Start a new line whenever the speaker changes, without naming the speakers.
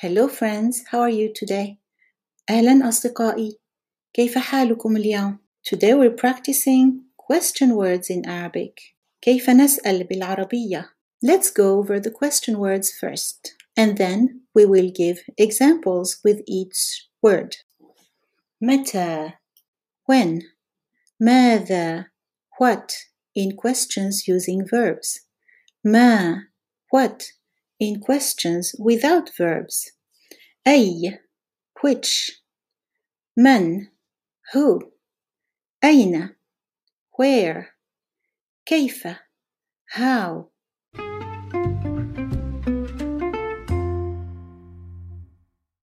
Hello friends, how are you today? أهلا أصدقائي كيف حالكم اليوم؟ Today we're practicing question words in Arabic كيف نسأل بالعربية Let's go over the question words first and then we will give examples with each word متى when ماذا what in questions using verbs ما what in questions without verbs أي which من who أين where كيف how